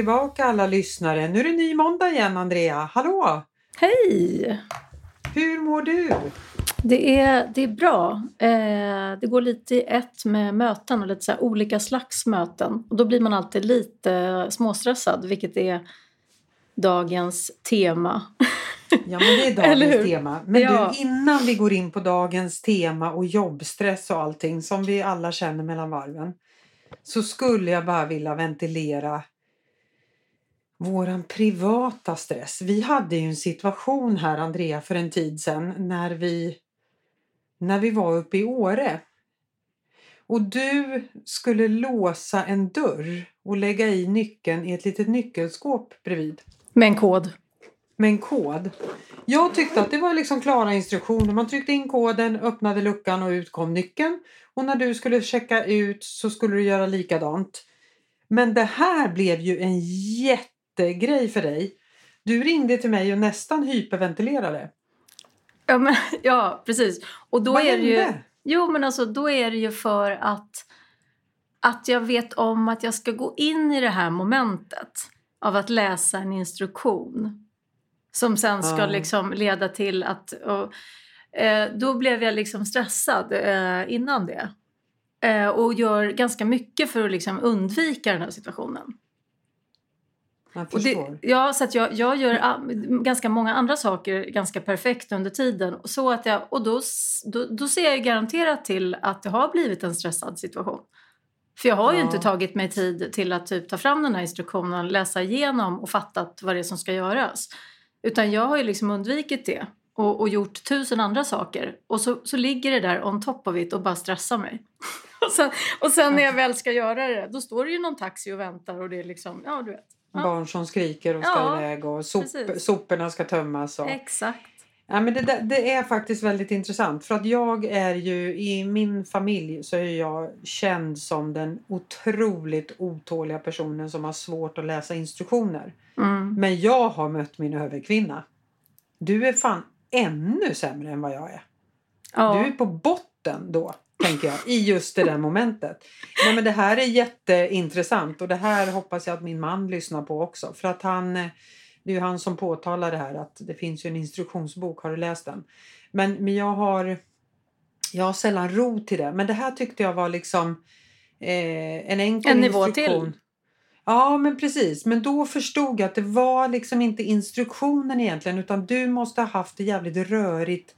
tillbaka alla lyssnare. Nu är det ny måndag igen Andrea. Hallå! Hej! Hur mår du? Det är, det är bra. Eh, det går lite i ett med möten och lite så olika slags möten. Och då blir man alltid lite småstressad, vilket är dagens tema. Ja, men det är dagens tema. Men ja. du, innan vi går in på dagens tema och jobbstress och allting som vi alla känner mellan varven så skulle jag bara vilja ventilera våran privata stress. Vi hade ju en situation här, Andrea, för en tid sedan när vi, när vi var uppe i Åre. Och du skulle låsa en dörr och lägga i nyckeln i ett litet nyckelskåp bredvid. Med en kod. Med en kod. Jag tyckte att det var liksom klara instruktioner. Man tryckte in koden, öppnade luckan och ut kom nyckeln. Och när du skulle checka ut så skulle du göra likadant. Men det här blev ju en jättegrej för dig. Du ringde till mig och nästan hyperventilerade. Ja, men, ja precis. Och då Vad är hände? det ju, Jo, men alltså då är det ju för att, att jag vet om att jag ska gå in i det här momentet av att läsa en instruktion som sen ska mm. liksom leda till att... Och, eh, då blev jag liksom stressad eh, innan det. Eh, och gör ganska mycket för att liksom undvika den här situationen. Förstår. Det, ja, så jag, jag gör ganska många andra saker ganska perfekt under tiden. Så att jag, och då, då, då ser jag garanterat till att det har blivit en stressad situation. För jag har ju ja. inte tagit mig tid till att typ ta fram den här instruktionen, läsa igenom och fattat vad det är som ska göras. Utan jag har ju liksom undvikit det och, och gjort tusen andra saker. Och så, så ligger det där on top of it och bara stressar mig. och, sen, och sen när jag väl ska göra det, då står det ju någon taxi och väntar och det är liksom, ja du vet. Ja. Barn som skriker och ska ja, iväg och sop, soporna ska tömmas. Och... Exakt. Ja, men det, det, är faktiskt väldigt intressant för att jag är ju i min familj så är jag känd som den otroligt otåliga personen som har svårt att läsa instruktioner. Mm. Men jag har mött min överkvinna. Du är fan ännu sämre än vad jag är. Ja. Du är på botten då, tänker jag, i just det där momentet. Nej, men det här är jätteintressant och det här hoppas jag att min man lyssnar på också. För att han, det är ju han som påtalar det här att det finns ju en instruktionsbok, har du läst den? Men, men jag har jag har sällan ro till det. Men det här tyckte jag var liksom eh, en enkel en nivå instruktion. till. Ja, men precis. Men då förstod jag att det var liksom inte instruktionen egentligen utan du måste ha haft det jävligt rörigt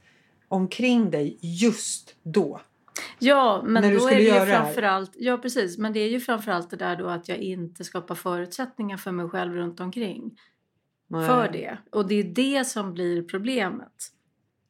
omkring dig just då. Ja, men då är det ju framförallt, ja precis, men det är ju framförallt det där då att jag inte skapar förutsättningar för mig själv runt omkring. Nej. För det. Och det är det som blir problemet.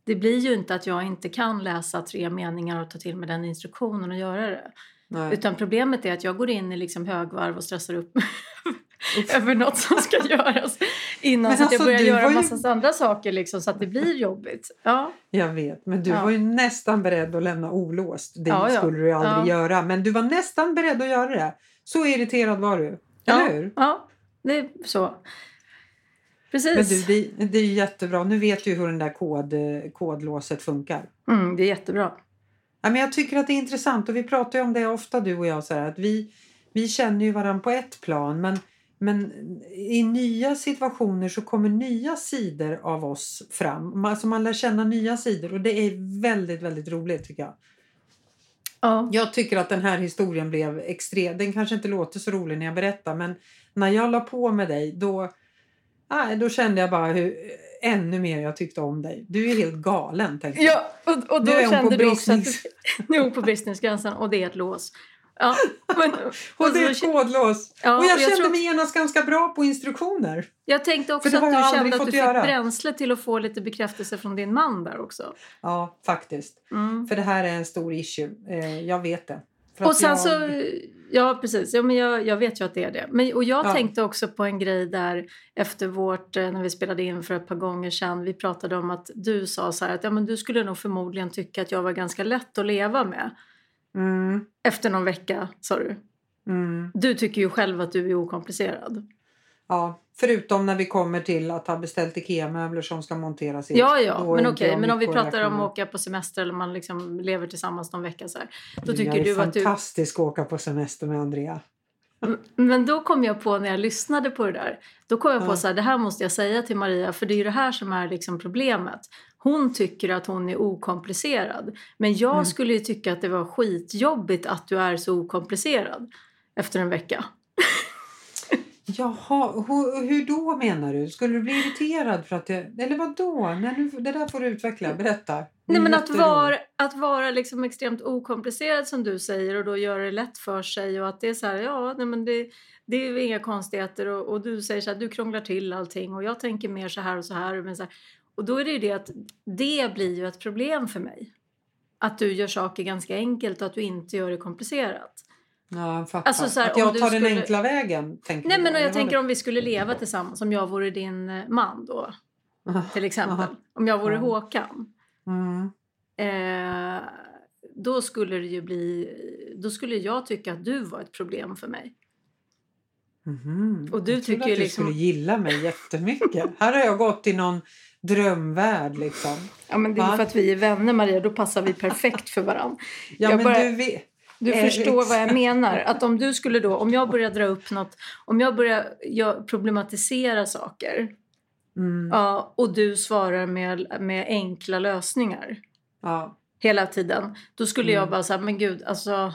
Det blir ju inte att jag inte kan läsa tre meningar och ta till mig den instruktionen och göra det. Nej. Utan problemet är att jag går in i liksom högvarv och stressar upp över något som ska göras innan men så att jag alltså, börjar göra en massa ju... andra saker liksom, så att det blir jobbigt. Ja. Jag vet, men du ja. var ju nästan beredd att lämna olåst. Det ja, skulle du aldrig göra, men du var nästan beredd att göra det. Så irriterad var du, eller hur? Ja, det är så. Precis. Men du, det, det är jättebra. Nu vet du hur den där kod, kodlåset funkar. Mm, det är jättebra. Ja, men jag tycker att det är intressant och vi pratar ju om det ofta du och jag. Så här, att vi, vi känner ju varandra på ett plan men, men i nya situationer så kommer nya sidor av oss fram. Alltså man lär känna nya sidor och det är väldigt, väldigt roligt tycker jag. Ja. Jag tycker att den här historien blev extrem. Den kanske inte låter så rolig när jag berättar men när jag la på med dig då, nej, då kände jag bara hur ännu mer jag tyckte om dig. Du är helt galen. Tänkte jag. Ja, och, och då kände du också att du, nu är hon på bristningsgränsen och det är ett lås. Ja, men, och, det är ett kodlås. Ja, och jag, jag kände tror... mig genast ganska bra på instruktioner. Jag tänkte också att du kände att du göra. fick bränsle till att få lite bekräftelse från din man där också. Ja, faktiskt. Mm. För det här är en stor issue. Eh, jag vet det. och sen jag... så, ja precis, ja, men jag, jag vet ju att det är det. Men, och jag ja. tänkte också på en grej där efter vårt, eh, när vi spelade in för ett par gånger sedan, vi pratade om att du sa så här att ja, men du skulle nog förmodligen tycka att jag var ganska lätt att leva med. Mm. Efter någon vecka sa du. Mm. Du tycker ju själv att du är okomplicerad. Ja, förutom när vi kommer till att ha beställt IKEA-möbler som ska monteras in. Ja, ja, men okej. Okay. Men om vi pratar om att åka på semester eller man liksom lever tillsammans någon vecka så här. Då tycker jag du att du... fantastisk att åka på semester med Andrea. Men då kom jag på när jag lyssnade på det där. Då kom jag på Ja. så här, det här måste jag säga till Maria för det är ju det här som är liksom problemet. Hon tycker att hon är okomplicerad. Men jag Mm. skulle ju tycka att det var skitjobbigt att du är så okomplicerad efter en vecka. Jaha, hur, hur då menar du? Skulle du bli irriterad för att det... Eller vad då? Nej, nu, det där får du utveckla. Berätta. Nej, men att vara, att vara liksom extremt okomplicerad som du säger och då göra det lätt för sig och att det är så här, ja, nej, men det, det är inga konstigheter och, och du säger så här, du krånglar till allting och jag tänker mer så här och så här. Men så här. Och då är det ju det att det blir ju ett problem för mig. Att du gör saker ganska enkelt och att du inte gör det komplicerat. Ja, jag fattar. Alltså, så här, att jag tar den skulle- enkla vägen, tänker Nej men jag eller tänker vad om vi skulle leva tillsammans, om jag vore din eh, man då det- till exempel. Om jag vore. Håkan. Mm. Eh, då skulle det ju bli, då skulle jag tycka att du var ett problem för mig. Mhm. Och du jag tycker att du liksom- skulle gilla mig jättemycket. Här har jag gått i någon drömvärld liksom. Ja men det är Va? för att vi är vänner Maria, då passar vi perfekt för varandra. Ja, Jag men bara- du vet... Du Eh, förstår vad jag menar. Att om du skulle då, om jag börjar dra upp något, om jag börjar jag, problematisera saker Mm. ja, och du svarar med, med enkla lösningar Ja. hela tiden. Då skulle jag Mm. bara säga, men gud, alltså,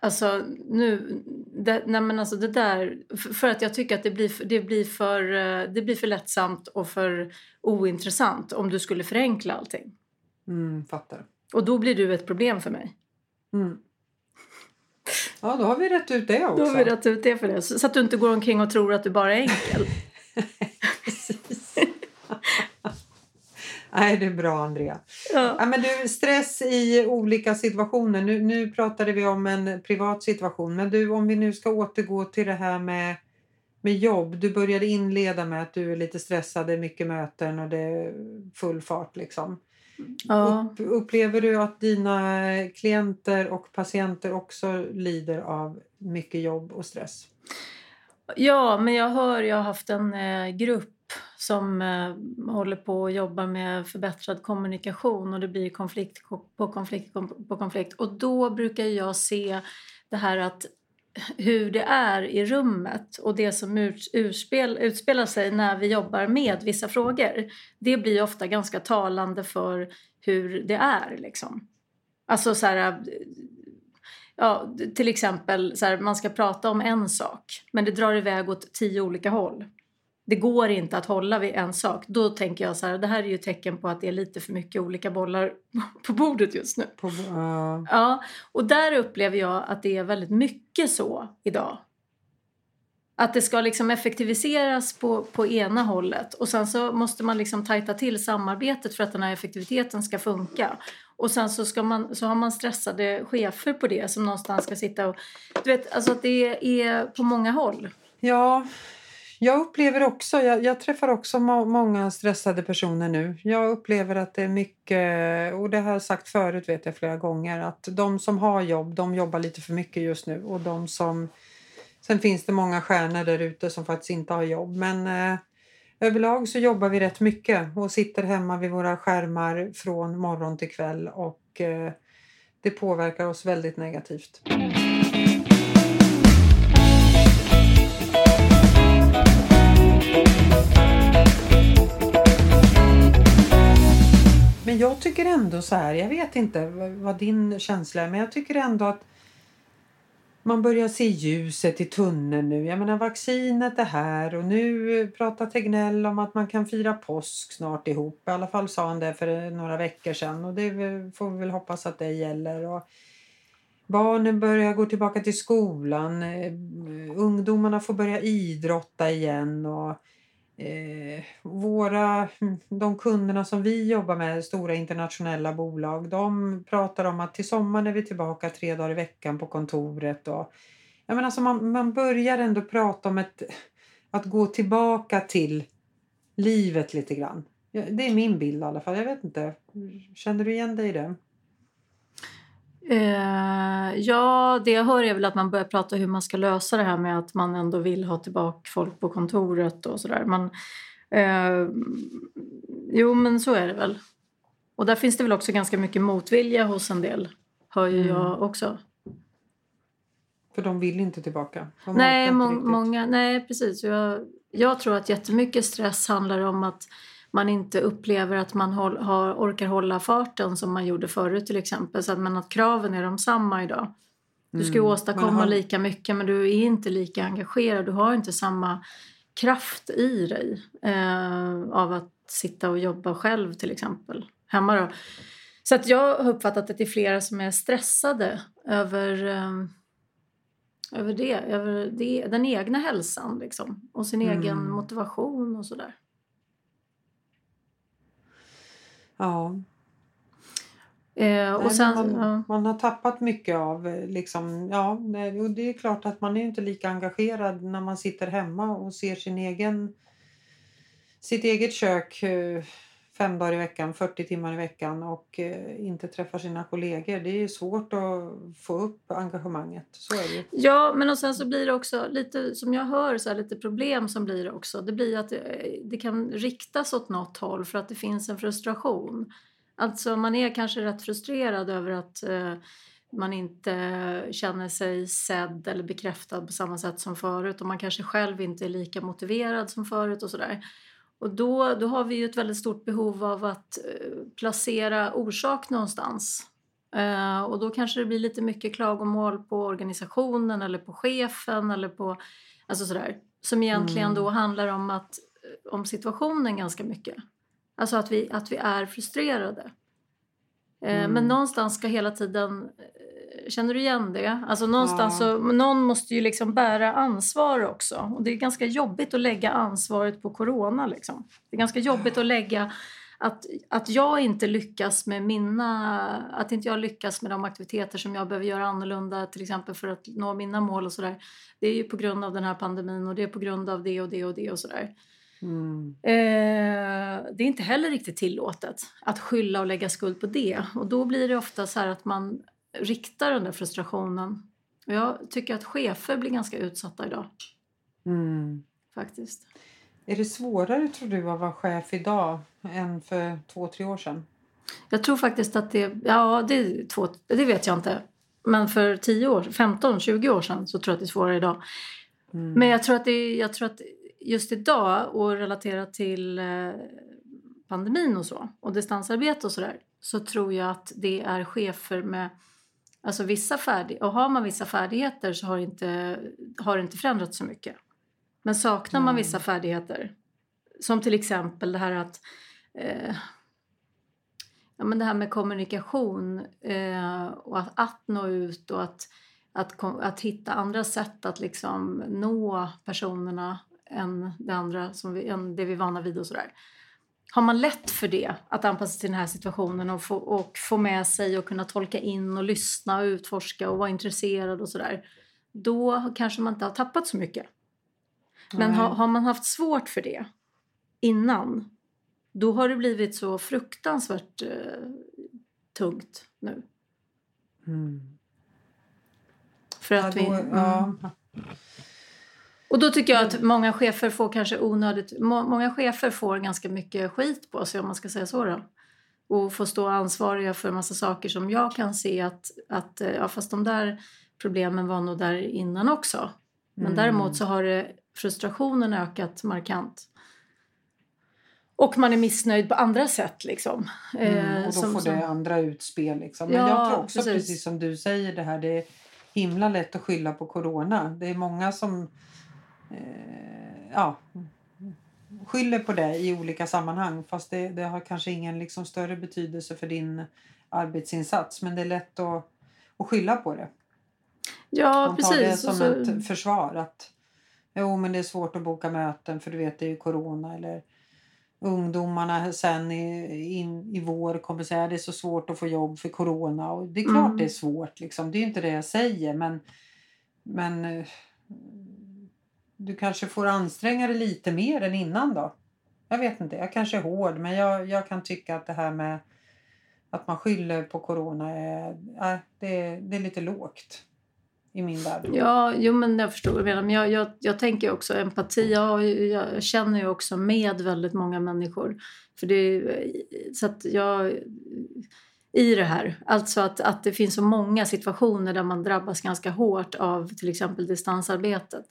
alltså nu, det, nej men alltså det där, för, att jag tycker att det blir, det, blir för, eh, det blir för lättsamt och för ointressant om du skulle förenkla allting. Mm, fattar. Och då blir du ett problem för mig. Mm. Ja, då har vi rätt ut det också. Då har vi rätt ut det för det. Så, så att du inte går omkring och tror att du bara är enkel. Precis. Nej, det är bra Andrea. Ja. Ja, men du, stress i olika situationer. Nu, nu pratade vi om en privat situation. Men du, om vi nu ska återgå till det här med, med jobb. Du började inleda med att du är lite stressad, det är mycket möten och det är full fart liksom. Ja. Upp, upplever du att dina klienter och patienter också lider av mycket jobb och stress? ja, men jag hör, jag har haft en eh, grupp som eh, håller på att jobba med förbättrad kommunikation och det blir konflikt på konflikt på konflikt. Och då brukar jag se det här att hur det är i rummet och det som utspel, utspelar sig när vi jobbar med vissa frågor. Det blir ofta ganska talande för hur det är. Liksom. Alltså så här, ja, till exempel så här, man ska prata om en sak men det drar iväg åt tio olika håll. Det går inte att hålla vid en sak. Då tänker jag så här, det här är ju tecken på att det är lite för mycket olika bollar på bordet just nu. På, ja. Ja, och där upplever jag att det är väldigt mycket så idag. Att det ska liksom effektiviseras på, på ena hållet och sen så måste man liksom tajta till samarbetet för att den här effektiviteten ska funka. Och sen så, ska man, så har man stressade chefer på det som någonstans ska sitta och... Du vet, alltså att det är på många håll. Ja, jag upplever också, jag, jag träffar också må, många stressade personer nu. Jag upplever att det är mycket, och det har jag sagt förut vet jag flera gånger, att de som har jobb, de jobbar lite för mycket just nu. Och de som, sen finns det många stjärnor där ute som faktiskt inte har jobb. Men eh, överlag så jobbar vi rätt mycket och sitter hemma vid våra skärmar från morgon till kväll och eh, det påverkar oss väldigt negativt. Men jag tycker ändå så här, jag vet inte vad- vad din känsla är, men jag tycker ändå att man börjar se ljuset i tunneln nu. Jag menar vaccinet är här och nu pratar Tegnell om att man kan fira påsk snart ihop. I alla fall sa han det för eh, några veckor sedan och det får vi väl hoppas att det gäller. Och barnen börjar gå tillbaka till skolan. Eh, ungdomarna får börja idrotta igen och Eh, våra, de kunderna som vi jobbar med, stora internationella bolag, de pratar om att till sommaren är vi tillbaka tre dagar i veckan på kontoret. Och, jag menar, alltså man, man börjar ändå prata om ett, att gå tillbaka till livet lite grann. Det är min bild i alla fall. Jag vet inte. Känner du igen dig i det? Eh, ja, det jag hör är väl att man börjar prata hur man ska lösa det här med att man ändå vill ha tillbaka folk på kontoret och sådär. Man, eh, jo, men så är det väl. Och där finns det väl också ganska mycket motvilja hos en del, hör ju Mm. jag också. För de vill inte tillbaka. De nej, inte må, riktigt. många, nej, precis. Jag, jag tror att jättemycket stress handlar om att man inte upplever att man håll, har, orkar hålla farten som man gjorde förut till exempel. Så att, men att kraven är de samma idag. Du ska ju Mm. åstadkomma har- lika mycket men du är inte lika engagerad. Du har inte samma kraft i dig eh, av att sitta och jobba själv till exempel. Hemma då. Så att jag har uppfattat att det är flera som är stressade över, eh, över det. Över det, den egna hälsan liksom. Och sin Mm. egen motivation och sådär. Ja. Eh, och sen, man, ja. man har tappat mycket av eh, liksom, ja, och det är klart att man är inte lika engagerad när man sitter hemma och ser sin egen, sitt eget kök eh, fem dagar i veckan, 40 timmar i veckan och eh, inte träffar sina kollegor. Det är ju svårt att få upp engagemanget. Så är det. Ja, men och sen så blir det också lite som jag hör så här, lite problem som blir också. Det blir att det, det kan riktas åt något håll för att det finns en frustration. Alltså man är kanske rätt frustrerad över att eh, man inte känner sig sedd eller bekräftad på samma sätt som förut och man kanske själv inte är lika motiverad som förut och sådär. Och då, då har vi ju ett väldigt stort behov av att eh, placera orsak någonstans. Eh, och då kanske det blir lite mycket klagomål på organisationen eller på chefen eller på alltså sådär. Som egentligen Mm. då handlar om, att, om situationen ganska mycket. Alltså att vi, att vi är frustrerade. Eh, Mm. Men någonstans ska hela tiden, eh, känner du igen det? Alltså någonstans Ja. så, någon måste ju liksom bära ansvar också. Och det är ganska jobbigt att lägga ansvaret på corona liksom. Det är ganska jobbigt att lägga att, att jag inte lyckas med mina, att inte jag lyckas med de aktiviteter som jag behöver göra annorlunda till exempel för att nå mina mål och sådär. Det är ju på grund av den här pandemin och det är på grund av det och det och det och sådär. Mm. Eh, det är inte heller riktigt tillåtet att skylla och lägga skuld på det. Och då blir det ofta så att man riktar den där frustrationen. Och jag tycker att chefer blir ganska utsatta idag Mm. faktiskt. Är det svårare tror du att vara chef idag än för två, tre år sedan? Jag tror faktiskt att det, ja det är två, det vet jag inte. Men för 10 år, 15, 20 år sedan så tror jag att det är svårare idag. Mm. Men jag tror att, det, jag tror att just idag och relaterat till eh, pandemin och så och distansarbete och sådär så tror jag att det är chefer med alltså vissa färdigheter och har man vissa färdigheter så har, inte, har det inte förändrats så mycket. Men saknar man Mm. vissa färdigheter som till exempel det här att eh, ja, men det här med kommunikation eh, och att, att nå ut och att, att, att hitta andra sätt att liksom nå personerna än det andra som vi, än det vi är vana vid och sådär. Har man lätt för det, att anpassa sig till den här situationen och få, och få med sig och kunna tolka in och lyssna och utforska och vara intresserad och sådär. Då kanske man inte har tappat så mycket. Men Nej. har, har man haft svårt för det innan, då har det blivit så fruktansvärt eh, tungt nu. Mm. För Ja, att då, vi, mm. ja. Och då tycker jag att många chefer får kanske onödigt, må, många chefer får ganska mycket skit på sig om man ska säga så då. Och får stå ansvariga för en massa saker som jag kan se att, att eh, ja fast de där problemen var nog där innan också. Men Mm. däremot så har det, frustrationen ökat markant. Och man är missnöjd på andra sätt liksom. Mm, Eh, och då som- får som- det andra utspel. Liksom. Men Ja, jag tror också precis. precis. som du säger det här. Det är himla lätt att skylla på corona. Det är många som eh, ja, skyller på det i olika sammanhang. Fast det, det har kanske ingen liksom, större betydelse för din arbetsinsats. Men det är lätt att, att skylla på det. Ja, Man tar det precis. som så- ett försvar. Att jo, men det är svårt att boka möten för du vet det är ju corona. Eller ungdomarna sen i, in, i vår kommer säga det är så svårt att få jobb för corona. Och det är klart Mm. det är svårt. Liksom. Det är inte det jag säger. Men, men eh, du kanske får anstränga dig lite mer än innan då. Jag vet inte, jag kanske är hård. Men jag, jag kan tycka att det här med att man skyller på corona är, äh, det, är- det är lite lågt i min värld. Ja, jo, men jag förstår vad du menar. Men jag, jag, jag tänker också empati. Jag, jag känner ju också med väldigt många människor. För det, så att jag, i det här. Alltså att, att det finns så många situationer där man drabbas ganska hårt av till exempel distansarbetet.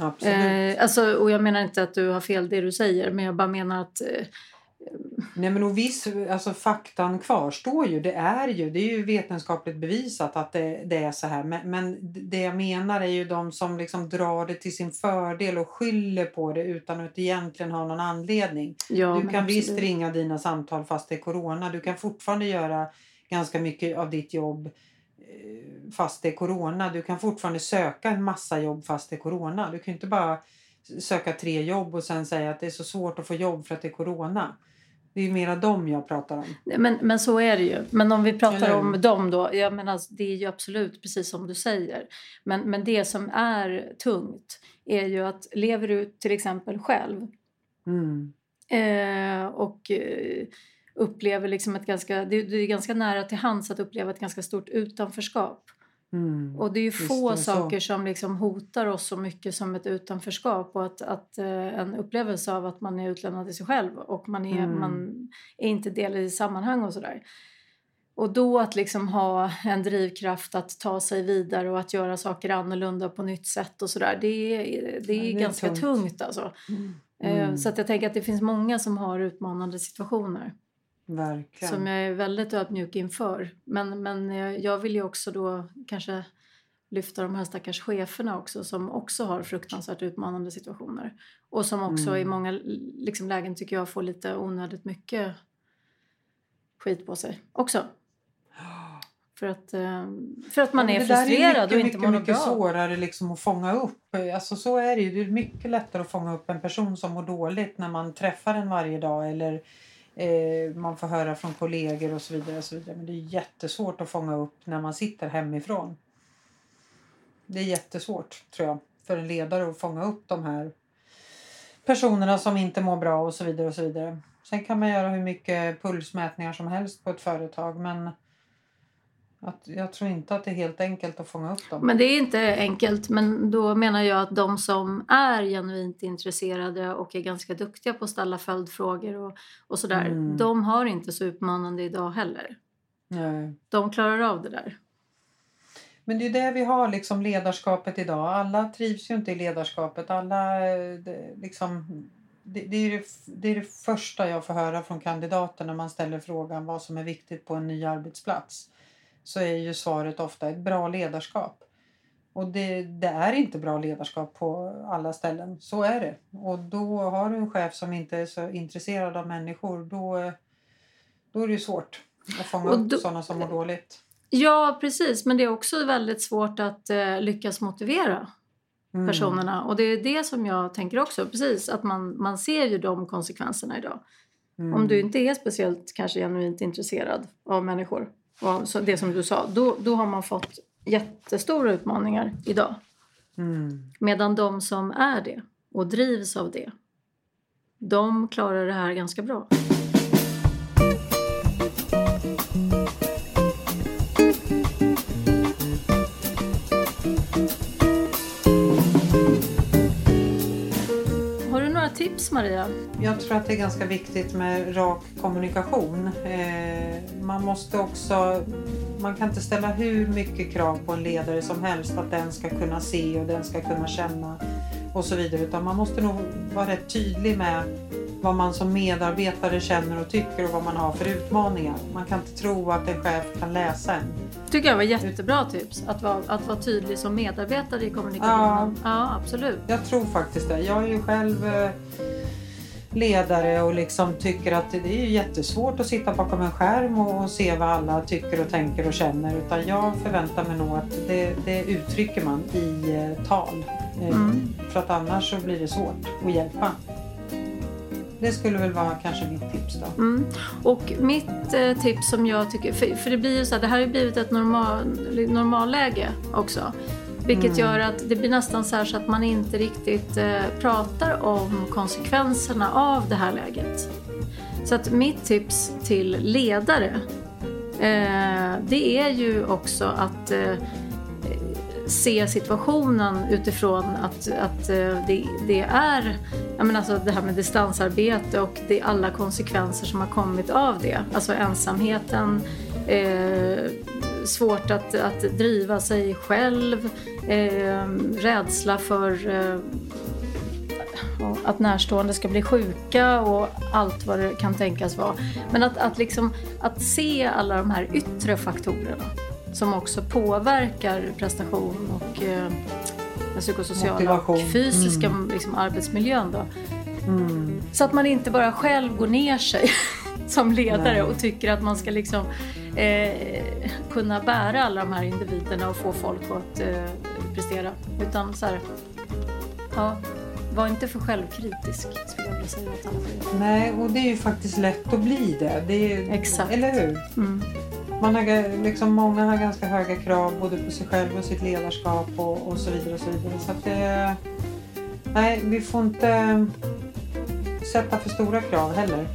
Absolut. Eh, alltså, och jag menar inte att du har fel det du säger men jag bara menar att eh, Nej men och viss, alltså faktan kvarstår ju. Det är ju, det är ju vetenskapligt bevisat att det, det är så här. Men, men det jag menar är ju de som liksom drar det till sin fördel och skyller på det utan att egentligen ha någon anledning. ja, du kan visst ringa dina samtal fast det är corona. Du kan fortfarande göra ganska mycket av ditt jobb fast det är corona. Du kan fortfarande söka en massa jobb fast det är corona. Du kan inte bara söka tre jobb och sen säga att det är så svårt att få jobb för att det är corona. Det är ju mera dem jag pratar om. Men, men så är det ju. Men om vi pratar Eller om dem då. Jag menar, det är ju absolut precis som du säger. Men, men det som är tungt är ju att lever du till exempel själv Mm. eh, och eh, upplever liksom ett ganska... Det, det är ganska nära till hands att uppleva ett ganska stort utanförskap. Mm. Och det är ju få så. saker som liksom hotar oss så mycket som ett utanförskap och att, att eh, en upplevelse av att man är utlämnad till sig själv och man är, Mm. man är inte del i sammanhang och sådär. Och då att liksom ha en drivkraft att ta sig vidare och att göra saker annorlunda på nytt sätt och sådär. Det är, det är Ja, det är ganska tungt, tungt. alltså. Mm. Eh, Så att jag tänker att det finns många som har utmanande situationer Verkligen. som jag är väldigt ödmjuk inför. Men, men jag vill ju också då kanske lyfta de här stackars cheferna också som också har fruktansvärt utmanande situationer. Och som också Mm. i många liksom, lägen tycker jag får lite onödigt mycket skit på sig också. För att, eh, för att man Ja, är det frustrerad är och mycket, inte mår mycket, bra. mycket svårare liksom att fånga upp. Alltså så är det ju. Det är mycket lättare att fånga upp en person som mår dåligt när man träffar den varje dag eller eh, man får höra från kollegor och så vidare. Och så vidare. Men det är jättesvårt att fånga upp när man sitter hemifrån. Det är jättesvårt tror jag för en ledare att fånga upp de här personerna som inte mår bra och så vidare och så vidare. Sen kan man göra hur mycket pulsmätningar som helst på ett företag men att, jag tror inte att det är helt enkelt att fånga upp dem. Men det är inte enkelt. Men då menar jag att de som är genuint intresserade och är ganska duktiga på att ställa följdfrågor och, och sådär. Mm. De har inte så utmanande idag heller. Nej. De klarar av det där. Men det är det vi har liksom ledarskapet idag. Alla trivs ju inte i ledarskapet. Alla eh, det, liksom det, det, är det, det är det första jag får höra från kandidater när man ställer frågan vad som är viktigt på en ny arbetsplats. Så är ju svaret ofta ett bra ledarskap. Och det, det är inte bra ledarskap på alla ställen. Så är det. Och då har du en chef som inte är så intresserad av människor. Då, då är det svårt att fånga Och upp då- sådana som mår dåligt. Ja, precis. Men det är också väldigt svårt att eh, lyckas motivera Mm. personerna. Och det är det som jag tänker också. Precis, att man, man ser ju de konsekvenserna idag. Mm. Om du inte är speciellt kanske genuint intresserad av människor, och så det som du sa, då, då har man fått jättestora utmaningar idag. Mm. Medan de som är det och drivs av det, de klarar det här ganska bra. Tips Maria? Jag tror att det är ganska viktigt med rak kommunikation. Eh, man måste också... Man kan inte ställa hur mycket krav på en ledare som helst att den ska kunna se och den ska kunna känna och så vidare. Utan man måste nog vara rätt tydlig med vad man som medarbetare känner och tycker och vad man har för utmaningar. Man kan inte tro att en chef kan läsa en. tycker jag var jättebra tips. Att vara, att vara tydlig som medarbetare i kommunikationen. Ja, absolut. Jag tror faktiskt det. Jag är ju själv eh, ledare och liksom tycker att det är jättesvårt att sitta bakom en skärm och se vad alla tycker och tänker och känner. Utan jag förväntar mig nog att det, det uttrycker man i eh, tal. Eh, Mm. För att annars så blir det svårt att hjälpa. Det skulle väl vara kanske mitt tips då. Mm. Och mitt eh, tips som jag tycker, för, för det blir ju så här, det här har ju blivit ett normal, normalläge också. Vilket Mm. gör att det blir nästan så här så att man inte riktigt eh, pratar om konsekvenserna av det här läget. Så att mitt tips till ledare eh, det är ju också att eh, se situationen utifrån att, att eh, det, det är jag menar alltså det här med distansarbete och det, alla konsekvenser som har kommit av det. Alltså ensamheten, eh, svårt att, att driva sig själv, eh, rädsla för eh, att närstående ska bli sjuka och allt vad det kan tänkas vara. Men att, att, liksom, att se alla de här yttre faktorerna som också påverkar prestation och eh, den psykosociala Motivation. och fysiska Mm. liksom, arbetsmiljön. Då. Mm. Så att man inte bara själv går ner sig som ledare Nej. och tycker att man ska liksom, eh, kunna bära alla de här individerna och få folk att eh, prestera. Utan så här, ja, var inte för självkritisk skulle jag vilja säga. Nej, och det är ju faktiskt lätt att bli det. det är, Exakt. Eller hur? Mm. Man har, liksom, många har ganska höga krav både på sig själv och sitt ledarskap och, och så vidare. Och så vidare. Så det, nej, vi får inte sätta för stora krav heller.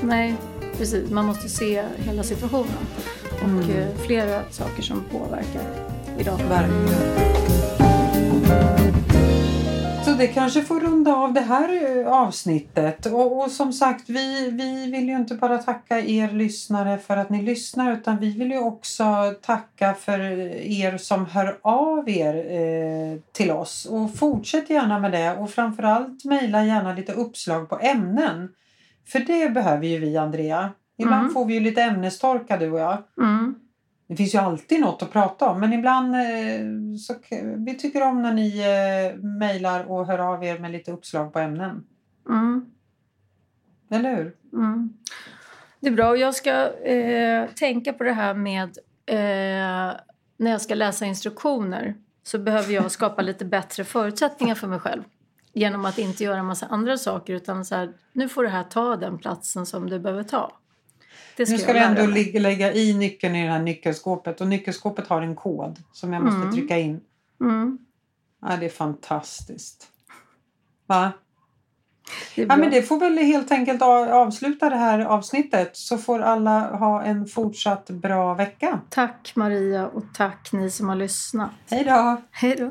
Nej, precis. Man måste se hela situationen och Mm. eh, flera saker som påverkar idag. Verkligen. Det kanske får runda av det här eh, avsnittet. Och, och som sagt, vi, vi vill ju inte bara tacka er lyssnare för att ni lyssnar utan vi vill ju också tacka för er som hör av er eh, till oss. Och fortsätt gärna med det och framförallt mejla gärna lite uppslag på ämnen. För det behöver ju vi Andrea. Ibland Mm. får vi ju lite ämnestorka du och jag. Mm. Det finns ju alltid något att prata om men ibland eh, så vi tycker om när ni eh, mejlar och hör av er med lite uppslag på ämnen. Mm. Eller hur? Mm. Det är bra. Jag ska eh, tänka på det här med eh, när jag ska läsa instruktioner så behöver jag skapa lite bättre förutsättningar för mig själv. Genom att inte göra en massa andra saker utan så här, nu får det här ta den platsen som du behöver ta. Det ska, Nu ska vi ändå mig. ligga- lägga i nyckeln i det här nyckelskåpet och nyckelskåpet har en kod som jag måste Mm. trycka in. Mm, Ja, det är fantastiskt. Va? det Ja, men det får väl helt enkelt avsluta det här avsnittet så får alla ha en fortsatt bra vecka. Tack Maria och tack ni som har lyssnat. Hej då! Hej då!